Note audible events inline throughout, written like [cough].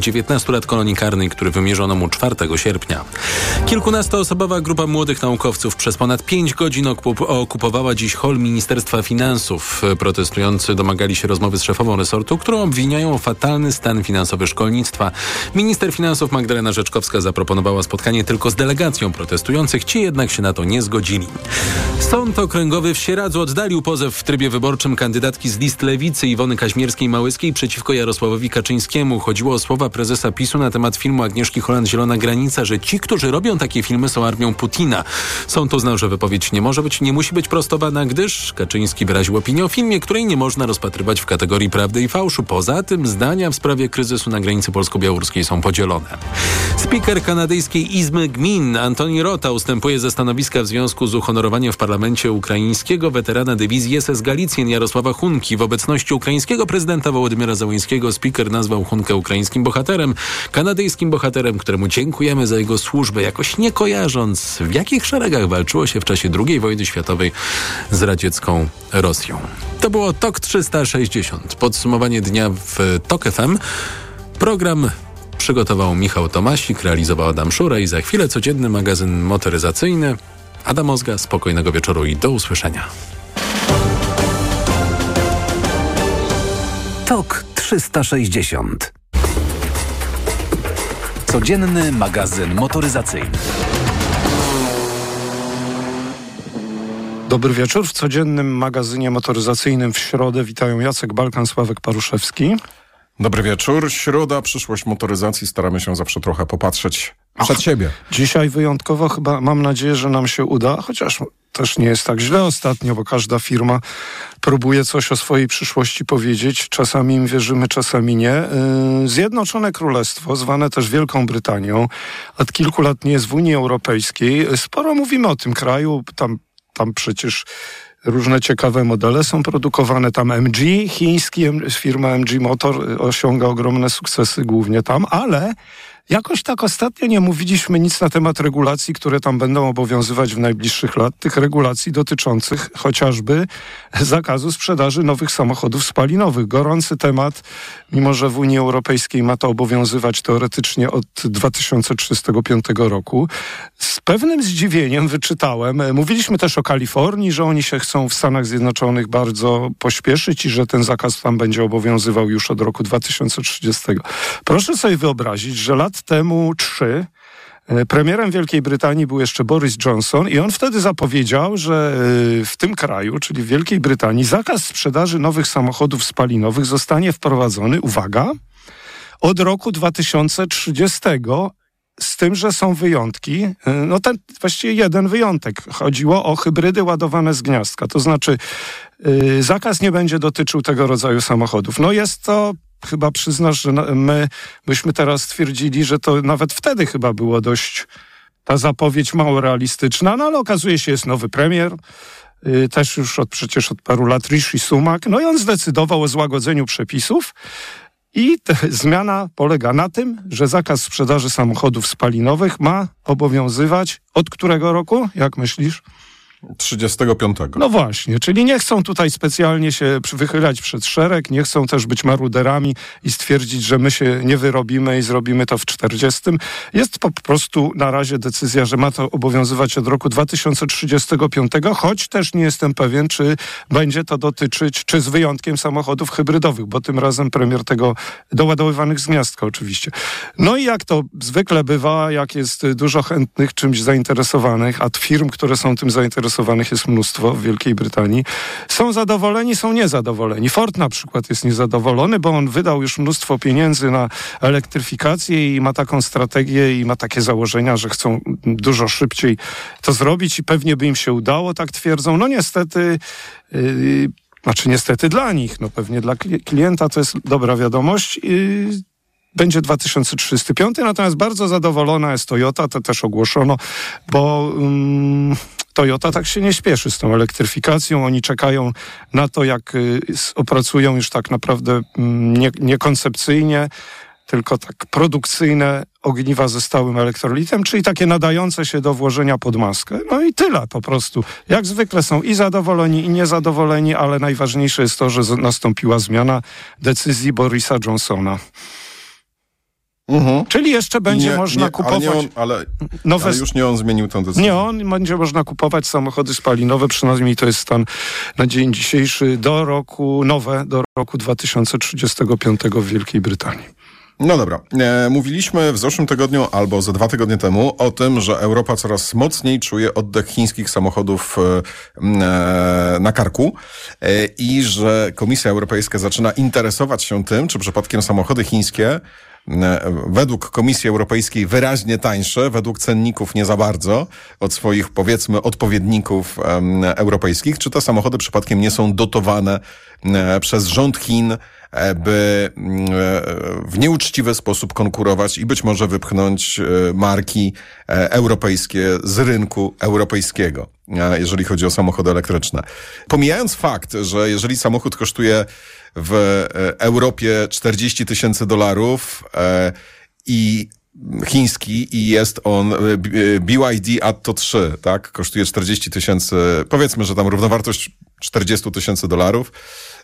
19 lat kolonii karnej, który wymierzono mu 4 sierpnia. Kilkunastoosobowa grupa młodych naukowców przez ponad 5 godzin okupowała dziś hol Ministerstwa Finansów. Protestujący domagali się rozmowy z szefową resortu, którą obwiniają o fatalny stan finansowy szkolnictwa. Minister finansów Magdalena Rzeczkowska zaproponowała spotkanie tylko z delegacją protestujących, ci jednak się na to nie zgodzili. Sąd Okręgowy w Sieradzu oddalił pozew w trybie wyborczym kandydatki z list Lewicy Iwony Kaźmierskiej-Małyskiej przeciwko Jarosławowi Kaczyńskiemu. Chodziło o słowa prezesa PiSu na temat filmu Agnieszki Holland Zielona Granica, że ci, którzy robią takie filmy są armią Putina. Sąd uznał, że wypowiedź nie może być, nie musi być prostowana, gdyż Kaczyński wyraził opinię o filmie, której nie można rozpatrywać w kategorii prawdy i fałszu. Poza tym zdania w sprawie kryzysu na granicy polsko-białoruskiej są podzielone. Speaker kanadyjskiej Izmy Gmin Antoni Rota ustępuje ze stanowiska w związku z uhonorowaniem w parlamencie ukraińskiego weterana dywizji SS Galicjen Jarosława Hunki. W obecności ukraińskiego prezydenta Wołodymyra Załońskiego speaker nazwał Hunkę ukraińskim bohaterem, kanadyjskim bohaterem, któremu dziękujemy za jego służbę, jakoś nie kojarząc w jakich szeregach walczyło się w czasie II wojny światowej z radziecką Rosją. To było TOK 360. Podsumowanie dnia w TOK FM. Program przygotował Michał Tomasik, realizował Adam Szura i za chwilę codzienny magazyn motoryzacyjny. Adam Ozga, spokojnego wieczoru i do usłyszenia. TOK 360. Codzienny magazyn motoryzacyjny. Dobry wieczór. W codziennym magazynie motoryzacyjnym w środę witają Jacek Balkan, Sławek Paruszewski. Dobry wieczór. Środa, przyszłość motoryzacji. Staramy się zawsze trochę popatrzeć przed Och, siebie. Dzisiaj wyjątkowo chyba mam nadzieję, że nam się uda, chociaż też nie jest tak źle ostatnio, bo każda firma próbuje coś o swojej przyszłości powiedzieć. Czasami im wierzymy, czasami nie. Yy, Zjednoczone Królestwo, zwane też Wielką Brytanią, od kilku lat nie jest w Unii Europejskiej. Sporo mówimy o tym kraju. Tam, tam przecież różne ciekawe modele są produkowane. Tam MG, chiński firma MG Motor osiąga ogromne sukcesy głównie tam, ale Jakoś tak ostatnio nie mówiliśmy nic na temat regulacji, które tam będą obowiązywać w najbliższych lat, tych regulacji dotyczących chociażby zakazu sprzedaży nowych samochodów spalinowych. Gorący temat, mimo że w Unii Europejskiej ma to obowiązywać teoretycznie od 2035 roku. Z pewnym zdziwieniem wyczytałem, mówiliśmy też o Kalifornii, że oni się chcą w Stanach Zjednoczonych bardzo pośpieszyć i że ten zakaz tam będzie obowiązywał już od roku 2030. Proszę sobie wyobrazić, że lat temu trzy e, Premierem Wielkiej Brytanii był jeszcze Boris Johnson i on wtedy zapowiedział, że e, w tym kraju, czyli w Wielkiej Brytanii, zakaz sprzedaży nowych samochodów spalinowych zostanie wprowadzony, uwaga, od roku 2030 z tym, że są wyjątki. E, no ten właściwie jeden wyjątek. Chodziło o hybrydy ładowane z gniazdka. To znaczy zakaz nie będzie dotyczył tego rodzaju samochodów. No jest to chyba przyznasz, że my byśmy teraz stwierdzili, że to nawet wtedy chyba było dość ta zapowiedź mało realistyczna, no ale okazuje się, jest nowy premier, yy, też już od, przecież od paru lat Rishi Sumak, no i on zdecydował o złagodzeniu przepisów i zmiana polega na tym, że zakaz sprzedaży samochodów spalinowych ma obowiązywać od którego roku, jak myślisz? 35. No właśnie, czyli nie chcą tutaj specjalnie się wychylać przed szereg, nie chcą też być maruderami i stwierdzić, że my się nie wyrobimy i zrobimy to w 40. Jest po prostu na razie decyzja, że ma to obowiązywać od roku 2035, choć też nie jestem pewien, czy będzie to dotyczyć, czy z wyjątkiem samochodów hybrydowych, bo tym razem premier tego doładowywanych z gniazdka oczywiście. No i jak to zwykle bywa, jak jest dużo chętnych czymś zainteresowanych, a firm, które są tym zainteresowane, jest mnóstwo w Wielkiej Brytanii. Są zadowoleni, są niezadowoleni. Ford na przykład jest niezadowolony, bo on wydał już mnóstwo pieniędzy na elektryfikację i ma taką strategię i ma takie założenia, że chcą dużo szybciej to zrobić i pewnie by im się udało, tak twierdzą. No niestety. Yy, znaczy niestety dla nich, no pewnie dla klienta to jest dobra wiadomość. Yy, będzie 2035, natomiast bardzo zadowolona jest Toyota, to też ogłoszono, bo um, Toyota tak się nie śpieszy z tą elektryfikacją. Oni czekają na to, jak y, opracują już tak naprawdę mm, nie, niekoncepcyjnie, tylko tak produkcyjne ogniwa ze stałym elektrolitem, czyli takie nadające się do włożenia pod maskę. No i tyle po prostu. Jak zwykle są i zadowoleni, i niezadowoleni, ale najważniejsze jest to, że nastąpiła zmiana decyzji Borisa Johnsona. Czyli jeszcze będzie Nie- można nie, kupować Ale, on, ale, nowe ale już nie on zmienił tę decyzję. Nie, on będzie można kupować samochody spalinowe, przynajmniej to jest stan na dzień dzisiejszy, do roku, nowe, do roku 2035 w Wielkiej Brytanii. No dobra. E, mówiliśmy w zeszłym tygodniu albo ze dwa tygodnie temu o tym, że Europa coraz mocniej czuje oddech chińskich samochodów e, e, na karku e, i że Komisja Europejska zaczyna interesować się tym, czy przypadkiem samochody chińskie według Komisji Europejskiej wyraźnie tańsze, według cenników nie za bardzo od swoich powiedzmy odpowiedników europejskich, czy te samochody przypadkiem nie są dotowane e, przez rząd Chin, e, by mm, e, w nieuczciwy sposób konkurować i być może wypchnąć e, marki e, europejskie z rynku europejskiego, e, jeżeli chodzi o samochody elektryczne. Pomijając fakt, że jeżeli samochód kosztuje w e, Europie 40 tysięcy dolarów e, i chiński i jest on e, B- e, BYD Atto 3, tak? Kosztuje 40 tysięcy, powiedzmy, że tam równowartość 40 tysięcy dolarów.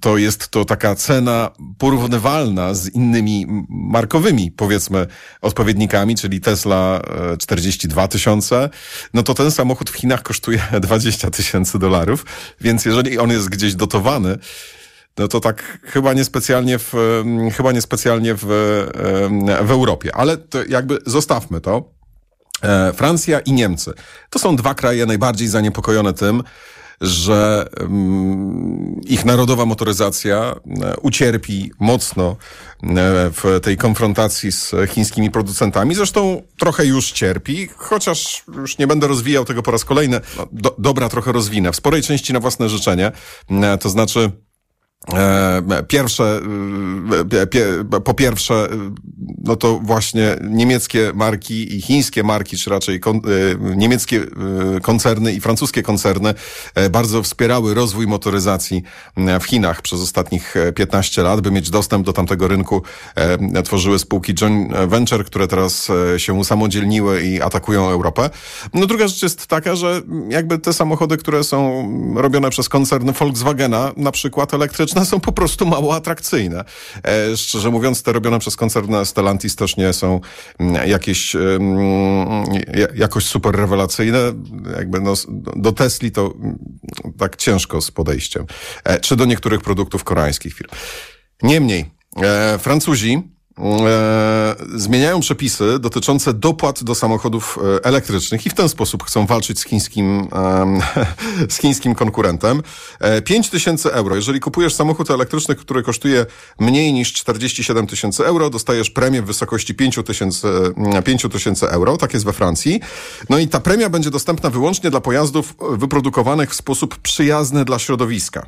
To jest to taka cena porównywalna z innymi markowymi, powiedzmy, odpowiednikami, czyli Tesla e, 42 tysiące. No to ten samochód w Chinach kosztuje [laughs] 20 tysięcy dolarów, więc jeżeli on jest gdzieś dotowany, no to tak chyba niespecjalnie w, chyba niespecjalnie w, w Europie. Ale to jakby zostawmy to. E, Francja i Niemcy. To są dwa kraje najbardziej zaniepokojone tym, że ich narodowa motoryzacja e, ucierpi mocno e, w tej konfrontacji z chińskimi producentami. Zresztą trochę już cierpi, chociaż już nie będę rozwijał tego po raz kolejny. No, do, dobra, trochę rozwinę. W sporej części na własne życzenie. To znaczy, Pierwsze, e, pie, po pierwsze, e, no to właśnie niemieckie marki i chińskie marki, czy raczej kon, e, niemieckie e, koncerny i francuskie koncerny e, bardzo wspierały rozwój motoryzacji e, w Chinach przez ostatnich e, 15 lat, by mieć dostęp do tamtego rynku. e, Tworzyły spółki Joint Venture, które teraz e, się usamodzielniły i atakują Europę. No druga rzecz jest taka, że jakby te samochody, które są robione przez koncern Volkswagena, na przykład elektryczne, są po prostu mało atrakcyjne. E, szczerze mówiąc, te robione przez koncern Stellantis też nie są mm, jakieś mm, ja- jakoś super rewelacyjne. Jakby no, do Tesli to mm, tak ciężko z podejściem. E, czy do niektórych produktów koreańskich firm. Niemniej, e, Francuzi e, zmieniają przepisy dotyczące dopłat do samochodów e, elektrycznych i w ten sposób chcą walczyć z chińskim, [laughs] z chińskim konkurentem. E, 5 tysięcy euro. Jeżeli kupujesz samochód elektryczny, który kosztuje mniej niż 47 tysięcy euro, dostajesz premię w wysokości 5 tysięcy, mm, 5 tysięcy euro. Tak jest we Francji. No i ta premia będzie dostępna wyłącznie dla pojazdów e, wyprodukowanych w sposób przyjazny dla środowiska.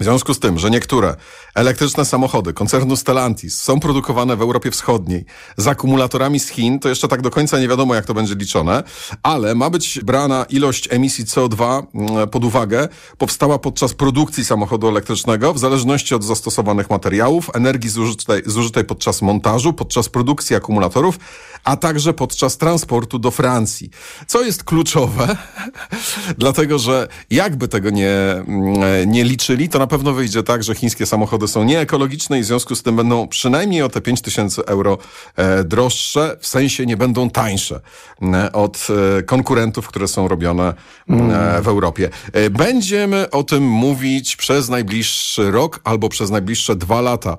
W związku z tym, że niektóre elektryczne samochody koncernu Stellantis są produkowane w Europie Wschodniej z akumulatorami z Chin, to jeszcze tak do końca nie wiadomo, jak to będzie liczone, ale ma być brana ilość emisji CO2 mm, pod uwagę, powstała podczas produkcji samochodu elektrycznego, w zależności od zastosowanych materiałów, energii zużytej, zużytej podczas montażu, podczas produkcji akumulatorów, a także podczas transportu do Francji. Co jest kluczowe, [laughs] dlatego że jakby tego nie, mm, nie liczyli, to na pewno wyjdzie tak, że chińskie samochody są nieekologiczne i w związku z tym będą przynajmniej o te 5 tysięcy euro e, droższe, w sensie nie będą tańsze e, od e, konkurentów, które są robione e, w Europie. Będziemy o tym mówić przez najbliższy rok albo przez najbliższe dwa lata.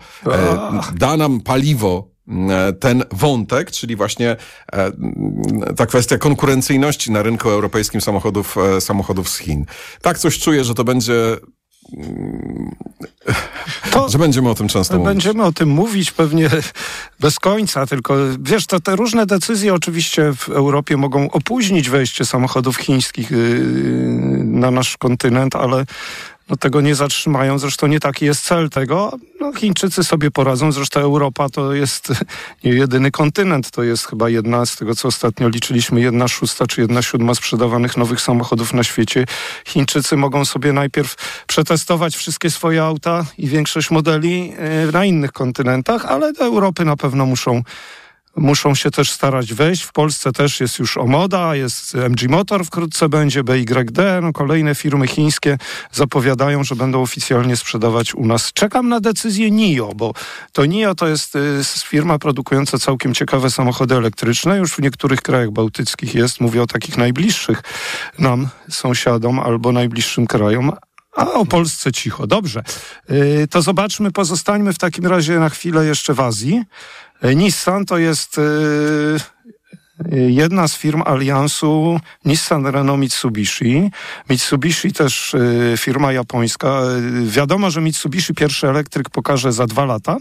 Da nam paliwo ten wątek, czyli właśnie e, ta kwestia konkurencyjności na rynku europejskim samochodów, e, samochodów z Chin. Tak coś czuję, że to będzie, To [laughs] że będziemy o tym często mówić. będziemy o tym mówić pewnie bez końca, tylko wiesz, to te różne decyzje oczywiście w Europie mogą opóźnić wejście samochodów chińskich yy, na nasz kontynent, ale no, tego nie zatrzymają. Zresztą nie taki jest cel tego. No, Chińczycy sobie poradzą. Zresztą Europa to jest [laughs] nie jedyny kontynent. To jest chyba jedna, z tego co ostatnio liczyliśmy, jedna szósta czy jedna siódma sprzedawanych nowych samochodów na świecie. Chińczycy mogą sobie najpierw przetestować wszystkie swoje auta i większość modeli e, na innych kontynentach, ale do Europy na pewno muszą muszą się też starać wejść. W Polsce też jest już Omoda, jest MG Motor wkrótce będzie, BYD, no kolejne firmy chińskie zapowiadają, że będą oficjalnie sprzedawać u nas. Czekam na decyzję NIO, bo to NIO to jest y, firma produkująca całkiem ciekawe samochody elektryczne. Już w niektórych krajach bałtyckich jest, mówię o takich najbliższych nam sąsiadom albo najbliższym krajom, a o Polsce cicho. Dobrze. Y, to zobaczmy, pozostańmy w takim razie na chwilę jeszcze w Azji. Y, Nissan to jest y, jedna z firm aliansu Nissan, Renault, Mitsubishi. Mitsubishi też firma japońska. Wiadomo, że Mitsubishi pierwszy elektryk pokaże za dwa lata.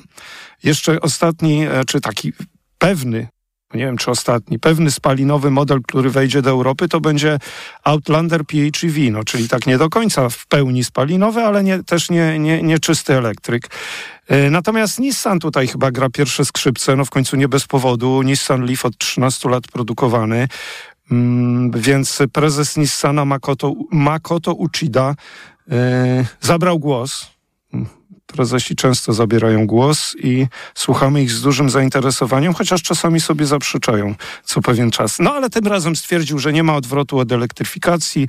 Jeszcze ostatni, czy taki pewny nie wiem czy ostatni, pewny spalinowy model, który wejdzie do Europy, to będzie Outlander PHEV, no, czyli tak nie do końca w pełni spalinowy, ale nie, też nie, nie, nie czysty elektryk. E, natomiast Nissan tutaj chyba gra pierwsze skrzypce, no w końcu nie bez powodu. Nissan Leaf od 13 lat produkowany, mm, więc prezes Nissana Makoto, Makoto Uchida yy, zabrał głos Prezesi często zabierają głos i słuchamy ich z dużym zainteresowaniem, chociaż czasami sobie zaprzeczają co pewien czas. No ale tym razem stwierdził, że nie ma odwrotu od elektryfikacji,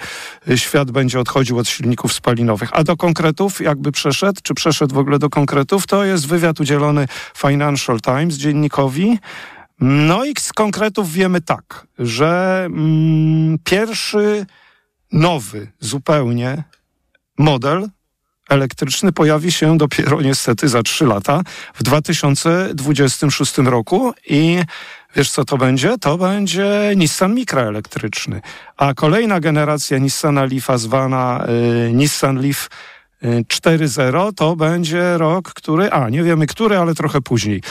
świat będzie odchodził od silników spalinowych. A do konkretów, jakby przeszedł, czy przeszedł w ogóle do konkretów, to jest wywiad udzielony Financial Times dziennikowi. No i z konkretów wiemy tak, że mm, pierwszy nowy zupełnie model elektryczny pojawi się dopiero niestety za trzy lata w 2026 roku i wiesz co to będzie? To będzie Nissan Micra elektryczny. A kolejna generacja Nissana Leafa zwana y, Nissan Leaf 4.0 y, to będzie rok, który, a nie wiemy który, ale trochę później.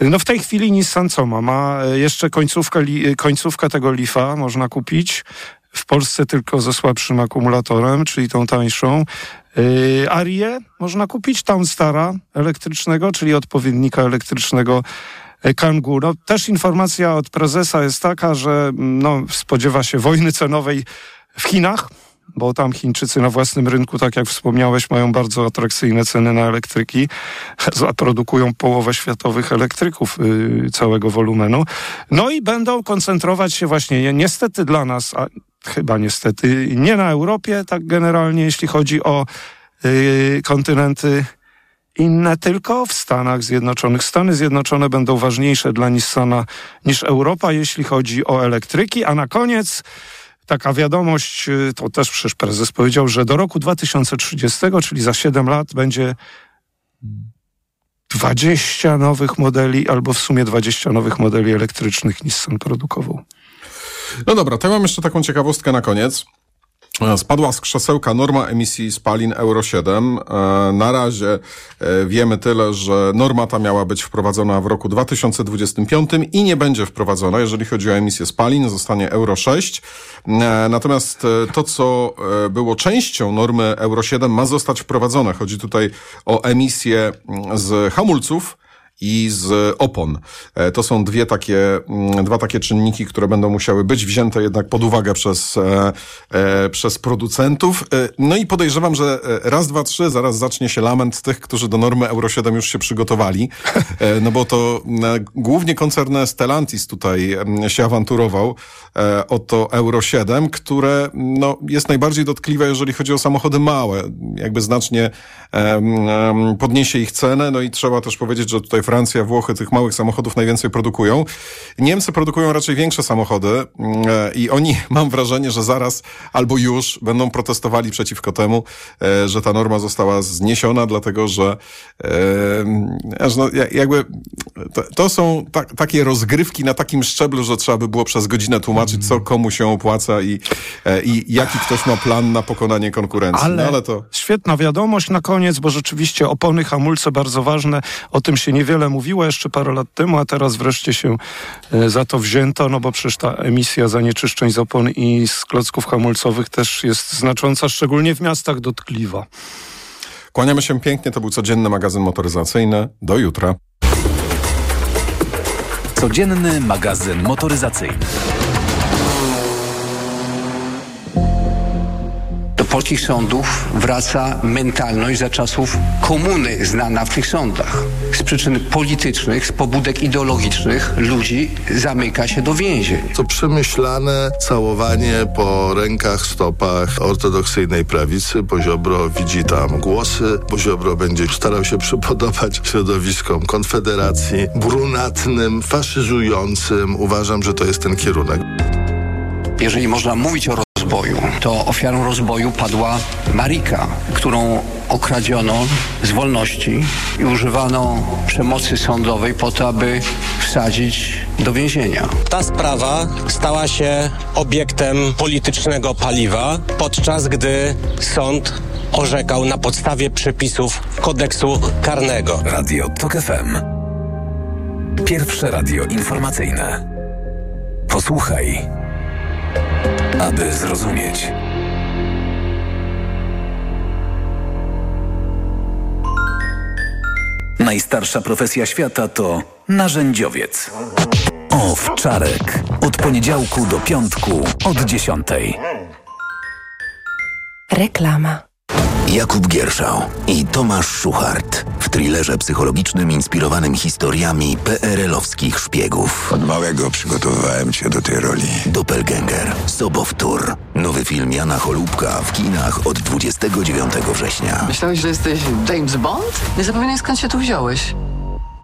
No w tej chwili Nissan co ma? Ma jeszcze końcówkę, końcówkę tego Leafa, można kupić. W Polsce tylko ze słabszym akumulatorem, czyli tą tańszą. Yy, Arię można kupić, Townstara elektrycznego, czyli odpowiednika elektrycznego e, Kangoo. No, też informacja od prezesa jest taka, że no, spodziewa się wojny cenowej w Chinach, bo tam Chińczycy na własnym rynku, tak jak wspomniałeś, mają bardzo atrakcyjne ceny na elektryki, [laughs] zaprodukują połowę światowych elektryków yy, całego wolumenu. No i będą koncentrować się właśnie, niestety dla nas, a chyba niestety nie na Europie, tak generalnie, jeśli chodzi o yy, kontynenty inne, tylko w Stanach Zjednoczonych. Stany Zjednoczone będą ważniejsze dla Nissana niż Europa, jeśli chodzi o elektryki, a na koniec taka wiadomość, y, to też przecież prezes powiedział, że do roku 2030, czyli za 7 lat będzie 20 nowych modeli, albo w sumie 20 nowych modeli elektrycznych Nissan produkował. No dobra, to ja mam jeszcze taką ciekawostkę na koniec. E, spadła z krzesełka norma emisji spalin Euro 7. E, na razie e, wiemy tyle, że norma ta miała być wprowadzona w roku 2025 i nie będzie wprowadzona, jeżeli chodzi o emisję spalin, zostanie Euro 6. Natomiast to, co było częścią normy Euro 7 ma zostać wprowadzone. Chodzi tutaj o emisję mm, z hamulców, i z opon. E, to są dwie takie, mm, dwa takie czynniki, które będą musiały być wzięte jednak pod uwagę przez, e, e, przez producentów. No i podejrzewam, że raz, dwa, trzy, zaraz zacznie się lament tych, którzy do normy Euro 7 już się przygotowali. No bo to głównie koncern Stellantis tutaj się awanturował o to Euro 7, które no, jest najbardziej dotkliwe, jeżeli chodzi o samochody małe. Jakby znacznie podniesie ich cenę. No i trzeba też powiedzieć, że tutaj Francja, Włochy tych małych samochodów najwięcej produkują. Niemcy produkują raczej większe samochody mm, e, i oni, [laughs] mam wrażenie, że zaraz albo już będą protestowali przeciwko temu, e, że ta norma została zniesiona, dlatego że e, no, jakby to, są ta, takie rozgrywki na takim szczeblu, że trzeba by było przez godzinę tłumaczyć, co komu się opłaca i, i jaki ktoś ma plan na pokonanie konkurencji. Ale, no, ale to... świetna wiadomość na koniec, bo rzeczywiście opony, hamulce bardzo ważne. O tym się niewiele wiele mówiła jeszcze parę lat temu, a teraz wreszcie się e, za to wzięto, no bo przecież ta emisja zanieczyszczeń z opon i z klocków hamulcowych też jest znacząca, szczególnie w miastach dotkliwa. Kłaniamy się pięknie, to był codzienny magazyn motoryzacyjny. Do jutra. Codzienny magazyn motoryzacyjny. Polskich sądów wraca mentalność za czasów komuny znana w tych sądach. Z przyczyn politycznych, z pobudek ideologicznych ludzi zamyka się do więzień. To przemyślane całowanie po rękach, stopach ortodoksyjnej prawicy. Poziobro widzi tam głosy. Poziobro będzie starał się przypodobać środowiskom Konfederacji, brunatnym, faszyzującym. Uważam, że to jest ten kierunek. Jeżeli można mówić o to ofiarą rozboju padła Marika, którą okradziono z wolności i używano przemocy sądowej po to, aby wsadzić do więzienia. Ta sprawa stała się obiektem politycznego paliwa, podczas gdy sąd orzekał na podstawie przepisów kodeksu karnego. Radio TOK FM. Pierwsze radio informacyjne. Posłuchaj, aby zrozumieć. Najstarsza profesja świata to narzędziowiec. Owczarek. Od poniedziałku do piątku od dziesiątej. Reklama. Jakub Gierszał i Tomasz Szuchart w thrillerze psychologicznym inspirowanym historiami PRL-owskich szpiegów. Od małego przygotowywałem cię do tej roli. Doppelgänger, Sobowtór. Nowy film Jana Cholubka w kinach od 29 września. Myślałeś, że jesteś James Bond? Nie zapominaj skąd się tu wziąłeś.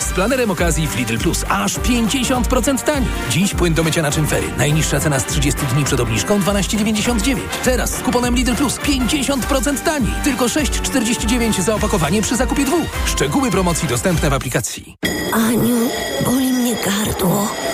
Z planerem okazji w Lidl Plus aż 50% taniej. Dziś płyn do mycia naczyń Fery. Najniższa cena z 30 dni przed obniżką 12,99. Teraz z kuponem Lidl Plus 50% taniej. Tylko 6,49 za opakowanie przy zakupie dwóch. Szczegóły promocji dostępne w aplikacji. Aniu, boli mnie gardło.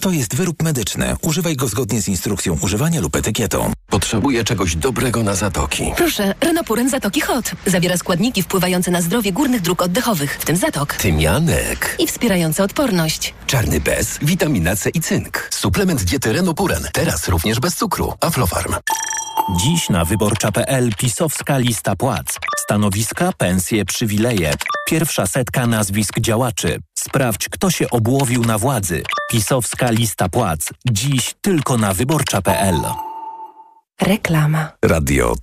To jest wyrób medyczny. Używaj go zgodnie z instrukcją używania lub etykietą. Potrzebuję czegoś dobrego na zatoki. Proszę, Renopuren Zatoki Hot. Zawiera składniki wpływające na zdrowie górnych dróg oddechowych, w tym zatok. Tymianek. I wspierające odporność. Czarny bez, witamina C i cynk. Suplement diety Renopuren. Teraz również bez cukru. Aflofarm. Dziś na wyborcza.pl pisowska lista płac. Stanowiska, pensje, przywileje. Pierwsza setka nazwisk działaczy. Sprawdź, kto się obłowił na władzy. Pisowska lista płac. Dziś tylko na wyborcza.pl. Reklama. Radio